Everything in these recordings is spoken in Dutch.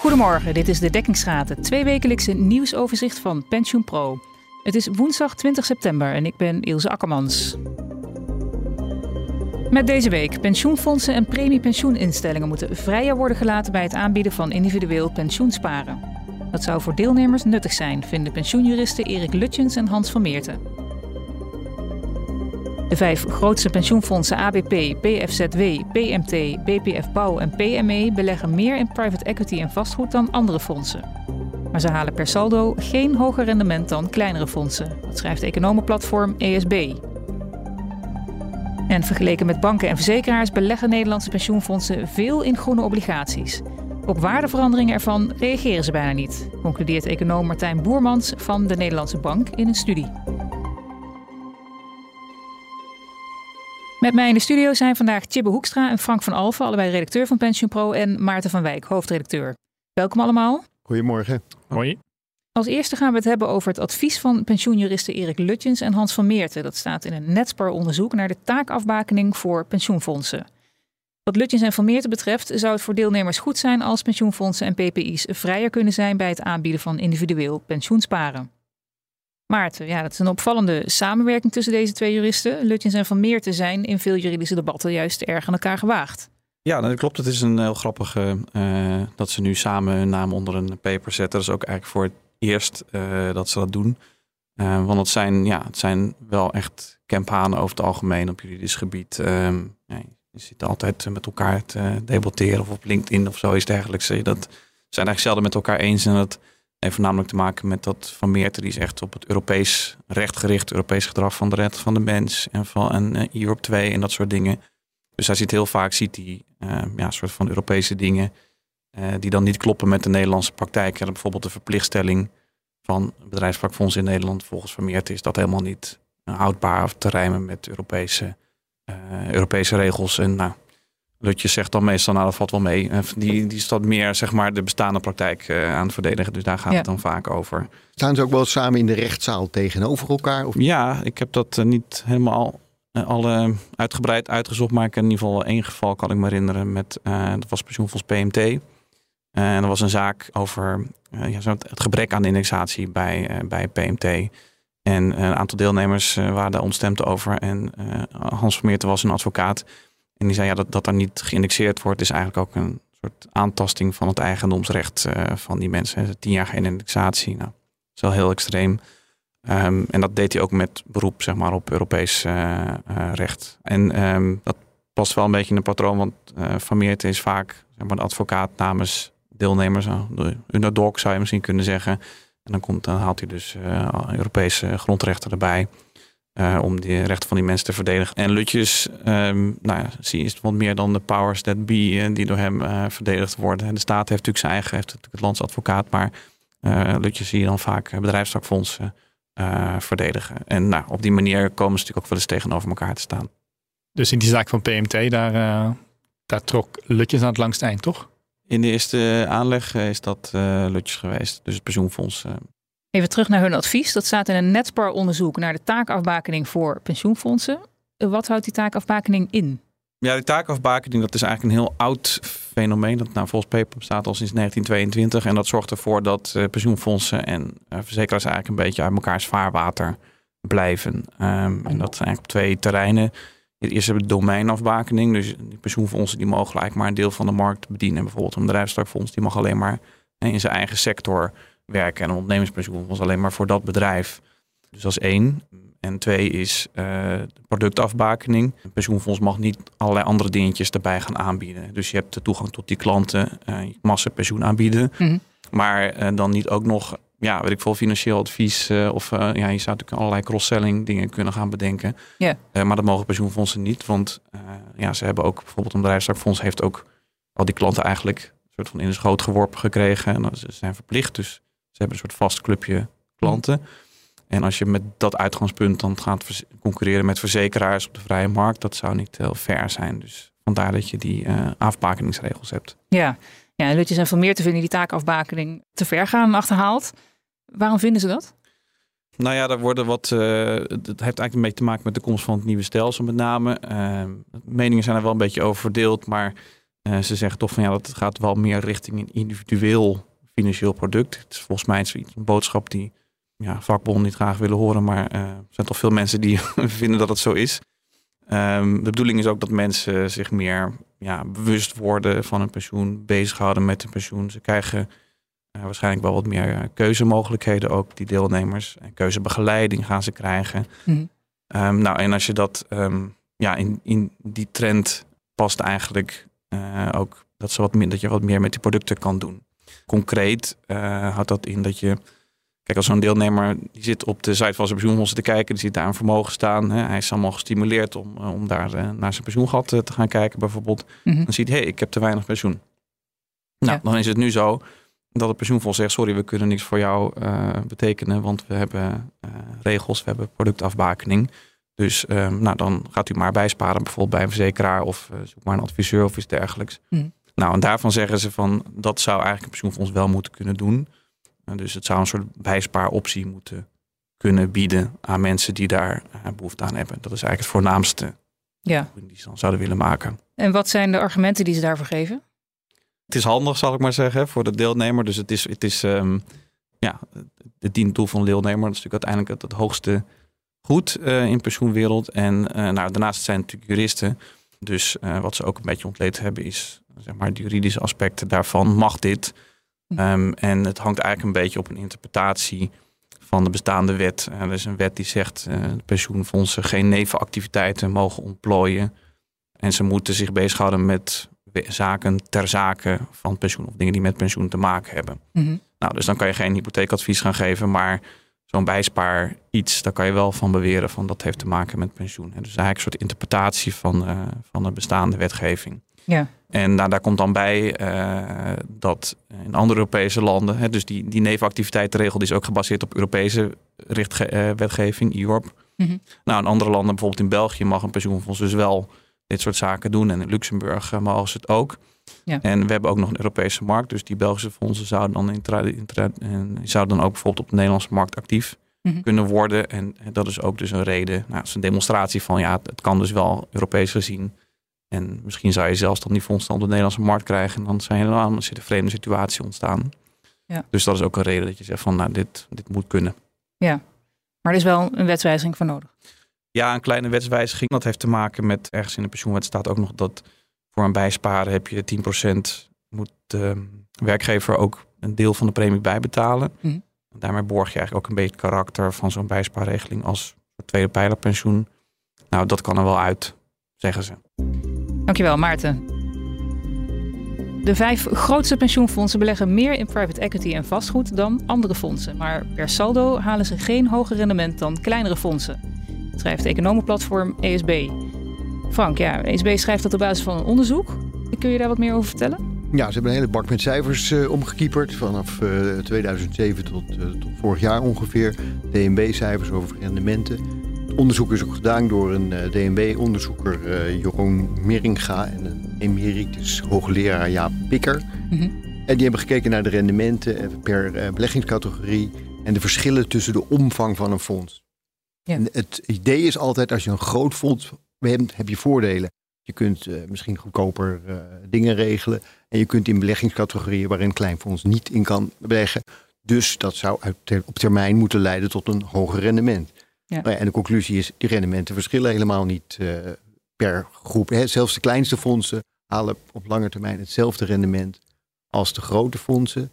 Goedemorgen, dit is de Dekkingsraad, het tweewekelijkse nieuwsoverzicht van PensioenPro. Het is woensdag 20 september en ik ben Ilse Akkermans. Met deze week. Pensioenfondsen en premiepensioeninstellingen moeten vrijer worden gelaten bij het aanbieden van individueel pensioensparen. Dat zou voor deelnemers nuttig zijn, vinden pensioenjuristen Erik Lutjens en Hans van Meerten. De vijf grootste pensioenfondsen ABP, PFZW, PMT, BPF Bouw en PME beleggen meer in private equity en vastgoed dan andere fondsen. Maar ze halen per saldo geen hoger rendement dan kleinere fondsen. Dat schrijft economenplatform ESB. En vergeleken met banken en verzekeraars beleggen Nederlandse pensioenfondsen veel in groene obligaties. Op waardeveranderingen ervan reageren ze bijna niet, concludeert econoom Martijn Boermans van de Nederlandse Bank in een studie. Met mij in de studio zijn vandaag Tjibbe Hoekstra en Frank van Alfen, allebei redacteur van PensioenPro, en Maarten van Wijk, hoofdredacteur. Welkom allemaal. Goedemorgen. Hoi. Als eerste gaan we het hebben over het advies van pensioenjuristen Erik Lutjens en Hans van Meerten. Dat staat in een Netspar-onderzoek naar de taakafbakening voor pensioenfondsen. Wat Lutjens en Van Meerten betreft zou het voor deelnemers goed zijn als pensioenfondsen en PPI's vrijer kunnen zijn bij het aanbieden van individueel pensioensparen. Maarten, ja, dat is een opvallende samenwerking tussen deze twee juristen. Lutjens en Van Meerten zijn in veel juridische debatten juist erg aan elkaar gewaagd. Ja, dat klopt. Het is een heel grappige uh, dat ze nu samen hun naam onder een paper zetten. Dat is ook eigenlijk voor het eerst uh, dat ze dat doen. Want het zijn, ja, het zijn wel echt campanen over het algemeen op juridisch gebied. Ehm, ja, je zit altijd met elkaar te debatteren of op LinkedIn of zo is dergelijks. Dat zijn eigenlijk zelden met elkaar eens. En dat heeft voornamelijk te maken met dat Van Meerten, die is echt op het Europees recht gericht, Europees gedrag van de red van de mens en van en, Europe 2 en dat soort dingen. Dus hij ziet heel vaak ziet hij uh, ja, soort van Europese dingen uh, die dan niet kloppen met de Nederlandse praktijk. Ja, bijvoorbeeld de verplichtstelling van bedrijfsvakfondsen in Nederland. Volgens Vermeert is dat helemaal niet houdbaar of te rijmen met Europese, uh, Europese regels. En nou, Lutje zegt dan meestal, nou dat valt wel mee. Die, die staat meer zeg maar de bestaande praktijk uh, aan het verdedigen. Dus daar gaat ja. het dan vaak over. Staan ze ook wel samen in de rechtszaal tegenover elkaar? Of? Ja, ik heb dat uh, niet helemaal uh, alle uitgebreid uitgezocht. Maar ik in ieder geval één geval kan ik me herinneren. Met, dat was pensioenfonds PMT. en dat was een zaak over ja, het gebrek aan indexatie bij, bij PMT. En een aantal deelnemers waren daar ontstemd over. En Hans Vermeerten was een advocaat. En die zei ja, dat, dat er niet geïndexeerd wordt, is eigenlijk ook een soort aantasting van het eigendomsrecht uh, van die mensen. Tien jaar geen indexatie. Nou, dat is wel heel extreem. Um, en dat deed hij ook met beroep zeg maar, op Europees uh, uh, recht. En um, dat past wel een beetje in een patroon, want Van Meert is vaak zeg maar, de advocaat namens deelnemers. De underdog zou je misschien kunnen zeggen. En dan, komt, dan haalt hij dus Europese grondrechten erbij. Uh, om de rechten van die mensen te verdedigen. En Lutjes, um, nou ja, zie is wat meer dan de powers that be uh, die door hem uh, verdedigd worden. De staat heeft natuurlijk zijn eigen, heeft natuurlijk het landsadvocaat, maar Lutjes zie je dan vaak bedrijfstakfondsen verdedigen. En nou, op die manier komen ze natuurlijk ook wel eens tegenover elkaar te staan. Dus in die zaak van PMT, daar, daar trok Lutjes aan het langste eind, toch? In de eerste aanleg is dat Lutjes geweest, dus het pensioenfonds. Even terug naar hun advies. Dat staat in een Netspar-onderzoek naar de taakafbakening voor pensioenfondsen. Wat houdt die taakafbakening in? Ja, die taakafbakening dat is eigenlijk een heel oud fenomeen. Dat nou, volgens paper bestaat al sinds 1922. En dat zorgt ervoor dat uh, pensioenfondsen en uh, verzekeraars eigenlijk een beetje uit elkaars vaarwater blijven. Um, en dat zijn eigenlijk op twee terreinen. Eerst hebben we domeinafbakening. Dus die pensioenfondsen die mogen eigenlijk maar een deel van de markt bedienen. Bijvoorbeeld een bedrijfstakfonds die mag alleen maar in zijn eigen sector werken. En een ondernemerspensioen was alleen maar voor dat bedrijf. Dus dat is één. En twee is uh, productafbakening. Een pensioenfonds mag niet allerlei andere dingetjes erbij gaan aanbieden. Dus je hebt de toegang tot die klanten, uh, massa pensioen aanbieden. Mm -hmm. Maar uh, dan niet ook nog, ja, weet ik veel, financieel advies. of ja, je zou natuurlijk allerlei cross-selling dingen kunnen gaan bedenken. Yeah. maar dat mogen pensioenfondsen niet. Want ja, ze hebben ook bijvoorbeeld een bedrijfstakfonds heeft ook al die klanten eigenlijk een soort van in de schoot geworpen gekregen. En ze zijn verplicht. Dus hebben een soort vast clubje klanten. En als je met dat uitgangspunt dan gaat concurreren met verzekeraars op de vrije markt, dat zou niet heel fair zijn. Dus vandaar dat je die uh, afbakeningsregels hebt. Ja, ja en Lutjes en Van Meer te vinden die taakafbakening te ver gaan en achterhaald. Waarom vinden ze dat? Nou ja, daar worden wat. Uh, het heeft eigenlijk een beetje te maken met de komst van het nieuwe stelsel, met name. Uh, meningen zijn er wel een beetje over verdeeld, maar Eh, ze zeggen toch van ja, dat gaat wel meer richting een individueel financieel product. Het is volgens mij een boodschap die ja, vakbonden niet graag willen horen, maar eh, er zijn toch veel mensen die vinden dat het zo is. Ehm, de bedoeling is ook dat mensen zich meer ja, bewust worden van hun pensioen, bezighouden met hun pensioen. Ze krijgen uh, waarschijnlijk wel wat meer uh, keuzemogelijkheden ook, die deelnemers. En keuzebegeleiding gaan ze krijgen. Mhm. Um, nou, en als je dat um, ja, in, in die trend past eigenlijk uh, ook dat, ze wat meer, dat je wat meer met die producten kan doen. Concreet houdt dat in dat je Kijk, als zo'n deelnemer die zit op de site van zijn pensioenfonds te kijken, die ziet daar een vermogen staan. Hè, hij is allemaal gestimuleerd om, om daar uh, naar zijn pensioengat te gaan kijken, bijvoorbeeld. Mhm. Dan ziet hij, hey, ik heb te weinig pensioen. Nou, Ja. dan is het nu zo dat het pensioenfonds zegt, sorry, we kunnen niks voor jou uh, betekenen, want we hebben uh, regels, we hebben productafbakening. Dus um, nou, dan gaat u maar bijsparen, bijvoorbeeld bij een verzekeraar of uh, zoek maar een adviseur of iets dergelijks. Mhm. Nou, en daarvan zeggen ze van, dat zou eigenlijk een pensioenfonds wel moeten kunnen doen. Dus het zou een soort bijspaaroptie moeten kunnen bieden aan mensen die daar uh, behoefte aan hebben. Dat is eigenlijk het voornaamste Ja. die ze dan zouden willen maken. En wat zijn de argumenten die ze daarvoor geven? Het is handig, zal ik maar zeggen, voor de deelnemer. Dus het is, het is um, ja, het dient doel van de deelnemer. Dat is natuurlijk uiteindelijk het, het hoogste goed uh, in de pensioenwereld. En uh, nou, daarnaast zijn het natuurlijk juristen. Dus uh, wat ze ook een beetje ontleed hebben is zeg maar, de juridische aspecten daarvan. Mag dit? Um, en het hangt eigenlijk een beetje op een interpretatie van de bestaande wet. Uh, er is een wet die zegt uh, pensioenfondsen geen nevenactiviteiten mogen ontplooien. En ze moeten zich bezighouden met zaken ter zake van pensioen of dingen die met pensioen te maken hebben. Mm -hmm. Nou, dus dan kan je geen hypotheekadvies gaan geven, maar zo'n bijspaar iets, daar kan je wel van beweren van dat heeft te maken met pensioen. En dus eigenlijk een soort interpretatie van, uh, van de bestaande wetgeving. Ja. En nou, daar komt dan bij uh, dat in andere Europese landen, hè, dus die, die nevenactiviteitenregel die is ook gebaseerd op Europese richtge- uh, wetgeving, IORP. -hmm. Nou, in andere landen, bijvoorbeeld in België, mag een pensioenfonds dus wel dit soort zaken doen. En in Luxemburg uh, mogen ze het ook. Ja. En we hebben ook nog een Europese markt. Dus die Belgische fondsen zouden dan, intra, en zouden dan ook bijvoorbeeld op de Nederlandse markt actief -hmm. kunnen worden. En dat is ook dus een reden. Nou, het is een demonstratie van ja, het kan dus wel Europees gezien. En misschien zou je zelfs dan die fondsen op de Nederlandse markt krijgen. En dan zijn er helemaal een vreemde situatie ontstaan. Ja. Dus dat is ook een reden dat je zegt van nou, dit, dit moet kunnen. Ja, maar er is wel een wetswijziging voor nodig. Ja, een kleine wetswijziging. Dat heeft te maken met ergens in de pensioenwet staat ook nog dat voor een bijsparen heb je 10% moet de werkgever ook een deel van de premie bijbetalen. Mhm. Daarmee borg je eigenlijk ook een beetje het karakter van zo'n bijspaarregeling als tweede pijlerpensioen. Nou, dat kan er wel uit, zeggen ze. Dankjewel, Maarten. De vijf grootste pensioenfondsen beleggen meer in private equity en vastgoed dan andere fondsen. Maar per saldo halen ze geen hoger rendement dan kleinere fondsen. Schrijft economenplatform ESB. Frank, ja, ESB schrijft dat op basis van een onderzoek. Kun je daar wat meer over vertellen? Ja, ze hebben een hele bak met cijfers uh, omgekieperd. Vanaf uh, 2007 tot, uh, tot, vorig jaar ongeveer. DNB-cijfers over rendementen. Onderzoek is ook gedaan door een uh, DNB-onderzoeker Jeroen Meringa en een emeritus hoogleraar Jaap Pikker. Mm -hmm. En die hebben gekeken naar de rendementen per uh, beleggingscategorie en de verschillen tussen de omvang van een fonds. Ja. En het idee is altijd als je een groot fonds hebt, heb je voordelen. Je kunt uh, misschien goedkoper uh, dingen regelen. En je kunt in beleggingscategorieën waarin een klein fonds niet in kan beleggen. Dus dat zou uit, op termijn moeten leiden tot een hoger rendement. Ja. Nou ja, en de conclusie is, die rendementen verschillen helemaal niet uh, per groep. Hè. Zelfs de kleinste fondsen halen op lange termijn hetzelfde rendement als de grote fondsen.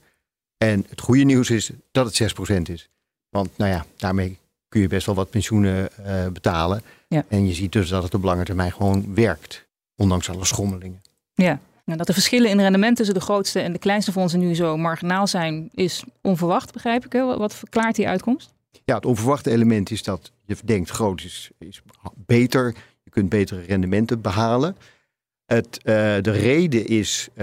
En het goede nieuws is dat het 6% is. Want nou ja, daarmee kun je best wel wat pensioenen uh, betalen. Ja. En je ziet dus dat het op lange termijn gewoon werkt. Ondanks alle schommelingen. Ja, nou, dat de verschillen in rendement tussen de grootste en de kleinste fondsen nu zo marginaal zijn, is onverwacht, begrijp ik. Hè? Wat verklaart die uitkomst? Ja, het onverwachte element is dat je denkt groot is, is beter. Je kunt betere rendementen behalen. Het, uh, de reden is, uh,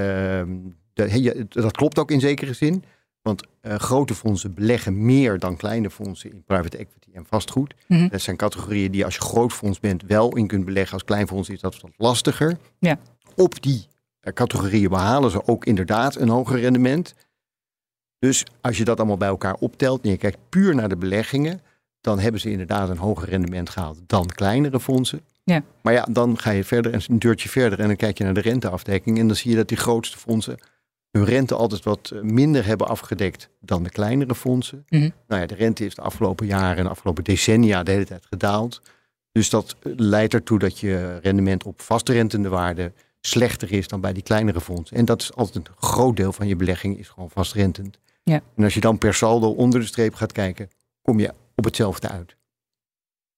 de, dat klopt ook in zekere zin. Want uh, grote fondsen beleggen meer dan kleine fondsen in private equity en vastgoed. Mm -hmm. Dat zijn categorieën die als je groot fonds bent wel in kunt beleggen. Als klein fonds is dat wat lastiger. Ja. Op die uh, categorieën behalen ze ook inderdaad een hoger rendement. Dus als je dat allemaal bij elkaar optelt en je kijkt puur naar de beleggingen, dan hebben ze inderdaad een hoger rendement gehaald dan kleinere fondsen. Ja. Maar ja, dan ga je verder en een deurtje verder en dan kijk je naar de renteafdekking. En dan zie je dat die grootste fondsen hun rente altijd wat eh, minder hebben afgedekt dan de kleinere fondsen. Mhm. Nou ja, de rente is de afgelopen jaren en de afgelopen decennia de hele tijd gedaald. Dus dat eh, leidt ertoe dat je rendement op vastrentende waarde slechter is dan bij die kleinere fondsen. En dat is altijd een groot deel van je belegging is gewoon vastrentend. Ja. En als je dan per saldo onder de streep gaat kijken, kom je op hetzelfde uit.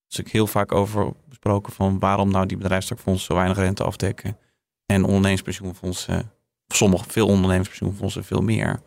is ook heel vaak over besproken van waarom nou die bedrijfstakfondsen zo weinig rente afdekken. En ondernemingspensioenfondsen, of sommige, veel ondernemingspensioenfondsen veel meer.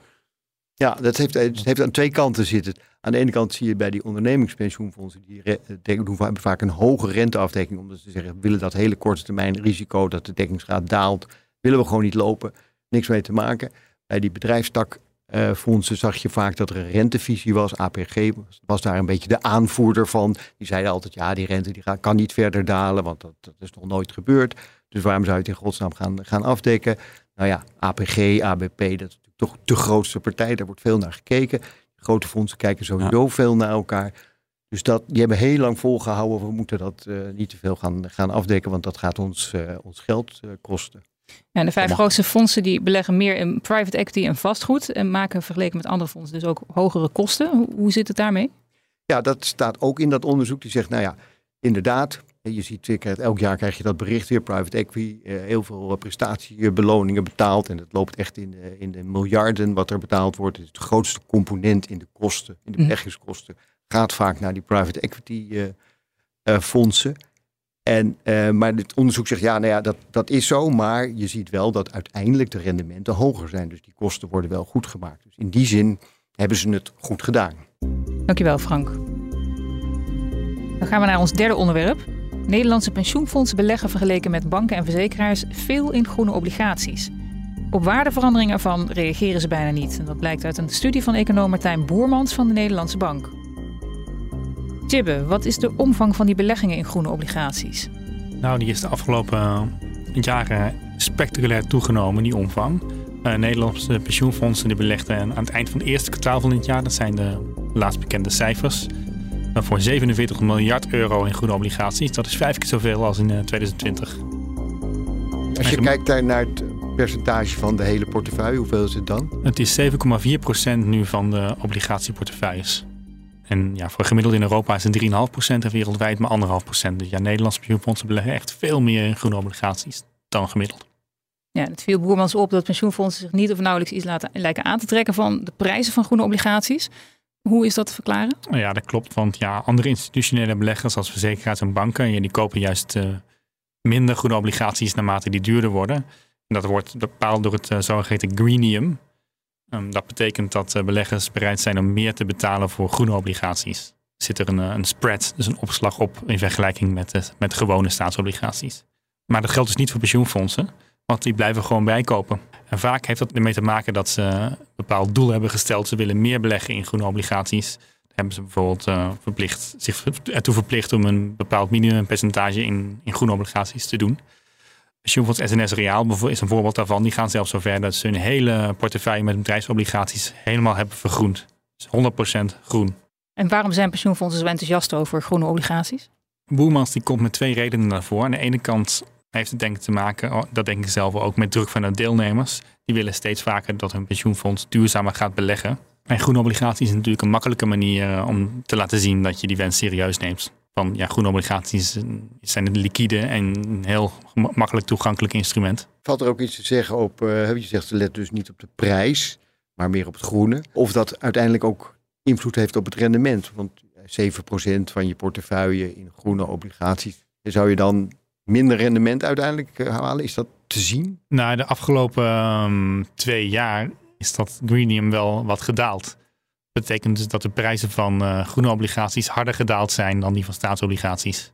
Ja, dat heeft, het heeft aan twee kanten zitten. Aan de ene kant zie je bij die ondernemingspensioenfondsen, die doen va- vaak een hoge renteafdekking, omdat ze zeggen, willen dat hele korte termijn risico, dat de dekkingsgraad daalt, willen we gewoon niet lopen, niks mee te maken. Bij die bedrijfstakfondsen zag je vaak dat er een rentevisie was, APG was, daar een beetje de aanvoerder van. Die zeiden altijd, ja, die rente die kan niet verder dalen, want dat, dat is nog nooit gebeurd. Dus waarom zou je het in godsnaam gaan, gaan afdekken? Nou ja, APG, ABP, dat is toch de grootste partij. Daar wordt veel naar gekeken. Grote fondsen kijken sowieso veel naar elkaar. Dus dat, die hebben heel lang volgehouden. We moeten dat eh, niet te veel gaan, gaan afdekken, want dat gaat ons, eh, ons geld eh, kosten. Ja, de vijf grootste fondsen die beleggen meer in private equity en vastgoed. En maken vergeleken met andere fondsen dus ook hogere kosten. Hoe, hoe zit het daarmee? Ja, dat staat ook in dat onderzoek. Die zegt, nou ja, inderdaad. Je ziet, je krijgt- elk jaar krijg je dat bericht weer. Private equity, eh, heel veel eh, prestatiebeloningen betaald. En dat loopt echt in de, in de miljarden wat er betaald wordt. Het grootste component in de kosten, in de Mhm. beleggingskosten. Gaat vaak naar die private equity eh, fondsen. En, maar het onderzoek zegt, ja, nou ja, dat, dat is zo. Maar je ziet wel dat uiteindelijk de rendementen hoger zijn. Dus die kosten worden wel goed gemaakt. Dus in die zin hebben ze het goed gedaan. Dankjewel Frank. Dan gaan we naar ons derde onderwerp. Nederlandse pensioenfondsen beleggen vergeleken met banken en verzekeraars veel in groene obligaties. Op waardeverandering ervan reageren ze bijna niet. Dat blijkt uit een studie van econoom Martijn Boermans van de Nederlandse Bank. Tjibbe, wat is de omvang van die beleggingen in groene obligaties? Nou, die is de afgelopen eh, jaren spectaculair toegenomen, die omvang. Eh, Nederlandse pensioenfondsen die belegden aan het eind van het eerste kwartaal van dit jaar, dat zijn de laatst bekende cijfers, eh, voor 47 miljard euro in groene obligaties. Dat is vijf keer zoveel als in eh, 2020. Als je kijkt naar het percentage van de hele portefeuille, hoeveel is het dan? Het is 7,4% nu van de obligatieportefeuilles. En ja, voor gemiddeld in Europa is het 3,5% en wereldwijd maar 1,5%. Dus ja, Nederlandse pensioenfondsen beleggen echt veel meer in groene obligaties dan gemiddeld. Ja, het viel Boermans op dat pensioenfondsen zich niet of nauwelijks iets laten, lijken aan te trekken van de prijzen van groene obligaties. Hoe is dat te verklaren? Nou ja, dat klopt. Want ja, andere institutionele beleggers als verzekeraars en banken, ja, die kopen juist eh, minder groene obligaties naarmate die duurder worden. En dat wordt bepaald door het eh, zogeheten greenium. Ehm, dat betekent dat eh, beleggers bereid zijn om meer te betalen voor groene obligaties. Zit er een, een spread, dus een opslag op in vergelijking met, met gewone staatsobligaties. Maar dat geldt dus niet voor pensioenfondsen, want die blijven gewoon bijkopen. En vaak heeft dat ermee te maken dat ze een bepaald doel hebben gesteld. Ze willen meer beleggen in groene obligaties. Dan hebben ze bijvoorbeeld eh, verplicht, zich ertoe verplicht om een bepaald minimumpercentage in, in groene obligaties te doen. Pensioenfonds SNS Reaal is een voorbeeld daarvan. Die gaan zelfs zover dat ze hun hele portefeuille met bedrijfsobligaties helemaal hebben vergroend. Dus 100% groen. En waarom zijn pensioenfondsen zo enthousiast over groene obligaties? Boermans die komt met twee redenen daarvoor. Aan de ene kant heeft het denk ik te maken, oh, dat denk ik zelf ook, met druk van de deelnemers. Die willen steeds vaker dat hun pensioenfonds duurzamer gaat beleggen. En groene obligaties is natuurlijk een makkelijke manier eh, om te laten zien dat je die wens serieus neemt. Van ja, groene obligaties eh, zijn een liquide en een heel makkelijk toegankelijk instrument. Valt er ook iets te zeggen op, eh, je zegt ze let dus niet op de prijs, maar meer op het groene. Of dat uiteindelijk ook invloed heeft op het rendement. Want 7% van je portefeuille in groene obligaties, zou je dan minder rendement uiteindelijk eh, halen? Is dat te zien? Nou, de afgelopen ehm, twee jaar is dat greenium wel wat gedaald. Dat betekent dus dat de prijzen van eh, groene obligaties harder gedaald zijn dan die van staatsobligaties.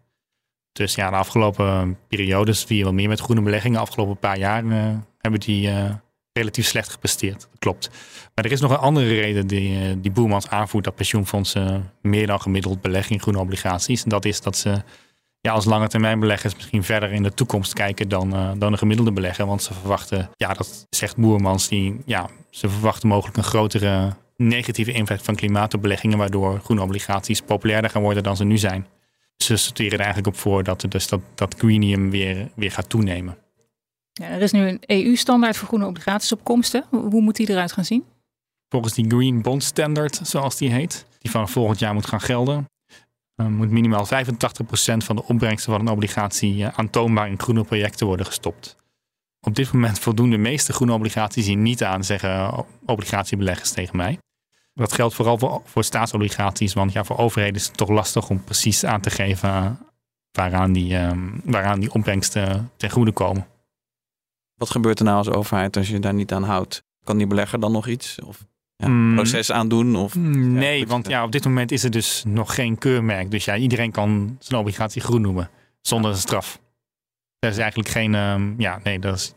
Dus ja, de afgelopen periodes zie je wel meer met groene beleggingen. De afgelopen paar jaar eh, hebben die relatief slecht gepresteerd. Dat klopt. Maar er is nog een andere reden die, die Boermans aanvoert dat pensioenfondsen meer dan gemiddeld beleggen in groene obligaties. En dat is dat ze ja, als lange termijn beleggers misschien verder in de toekomst kijken dan, eh, dan een gemiddelde belegger. Want ze verwachten, ja, dat zegt Boermans, die, ja, ze verwachten mogelijk een grotere negatieve impact van klimaat op beleggingen, waardoor groene obligaties populairder gaan worden dan ze nu zijn. Ze sorteren er eigenlijk op voor dat, dus dat, dat greenium weer, weer gaat toenemen. Ja, er is nu een EU-standaard voor groene obligaties op komsten. Hoe moet die eruit gaan zien? Volgens die Green Bond Standard, zoals die heet, die van volgend jaar moet gaan gelden, moet minimaal 85% van de opbrengsten van een obligatie uh, aantoonbaar in groene projecten worden gestopt. Op dit moment voldoen de meeste groene obligaties hier niet aan, zeggen obligatiebeleggers tegen mij. Dat geldt vooral voor, voor staatsobligaties, want ja, voor overheden is het toch lastig om precies aan te geven waaraan die, um, waaraan die opbrengsten ten goede komen. Wat gebeurt er nou als overheid als je daar niet aan houdt? Kan die belegger dan nog iets? Of ja, mm. proces aandoen? Of, nee, ja, want ja, op dit moment is er dus nog geen keurmerk. Dus ja, iedereen kan zijn obligatie groen noemen, zonder een straf. Er is eigenlijk geen, um, ja, nee, dat is,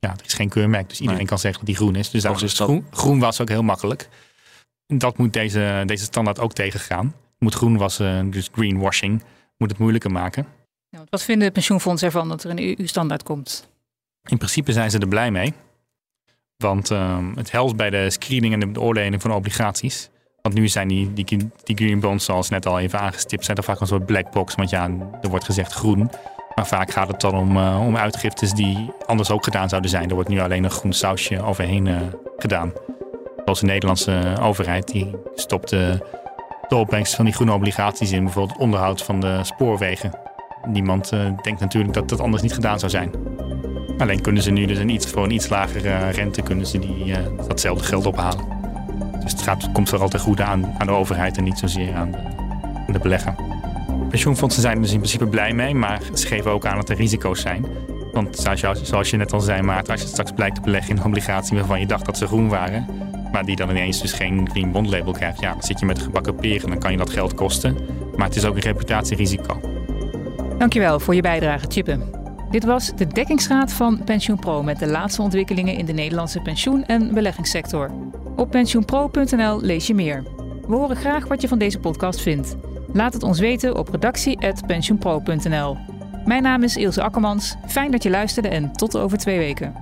ja, er is geen keurmerk. Dus iedereen kan zeggen dat die groen is. Dus daarom is groen, groen was ook heel makkelijk. Dat moet deze, deze standaard ook tegengaan. Moet groen wassen, dus greenwashing, moet het moeilijker maken. Ja, wat vinden pensioenfondsen ervan dat er een EU-standaard komt? In principe zijn ze er blij mee. Want um, het helpt bij de screening en de beoordeling van obligaties. Want nu zijn die, die, die green bonds, zoals net al even aangestipt, zijn er vaak een soort black box. Want ja, er wordt gezegd groen. Maar vaak gaat het dan om, uh, om uitgiftes die anders ook gedaan zouden zijn. Er wordt nu alleen een groen sausje overheen uh, gedaan. Zoals de Nederlandse overheid, die stopt de, opbrengst van die groene obligaties in. Bijvoorbeeld onderhoud van de spoorwegen. Niemand uh, denkt natuurlijk dat dat anders niet gedaan zou zijn. Alleen kunnen ze nu dus een iets, voor een iets lagere rente kunnen ze die, uh, datzelfde geld ophalen. Dus het gaat, komt vooral ten goede aan, aan de overheid en niet zozeer aan de, aan de belegger. Pensioenfondsen zijn er dus in principe blij mee, maar ze geven ook aan dat er risico's zijn. Want zoals je, zoals je net al zei, Maarten, als je straks blijkt te beleggen in een obligatie waarvan je dacht dat ze groen waren, maar die dan ineens dus geen green bond label krijgt, ja, dan zit je met gebakken peren, dan kan je dat geld kosten. Maar het is ook een reputatierisico. Dankjewel voor je bijdrage, Chippen. Dit was de dekkingsraad van PensioenPro met de laatste ontwikkelingen in de Nederlandse pensioen- en beleggingssector. Op pensioenpro.nl lees je meer. We horen graag wat je van deze podcast vindt. Laat het ons weten op redactie.pensioenpro.nl. Mijn naam is Ilse Akkermans. Fijn dat je luisterde en tot over twee weken.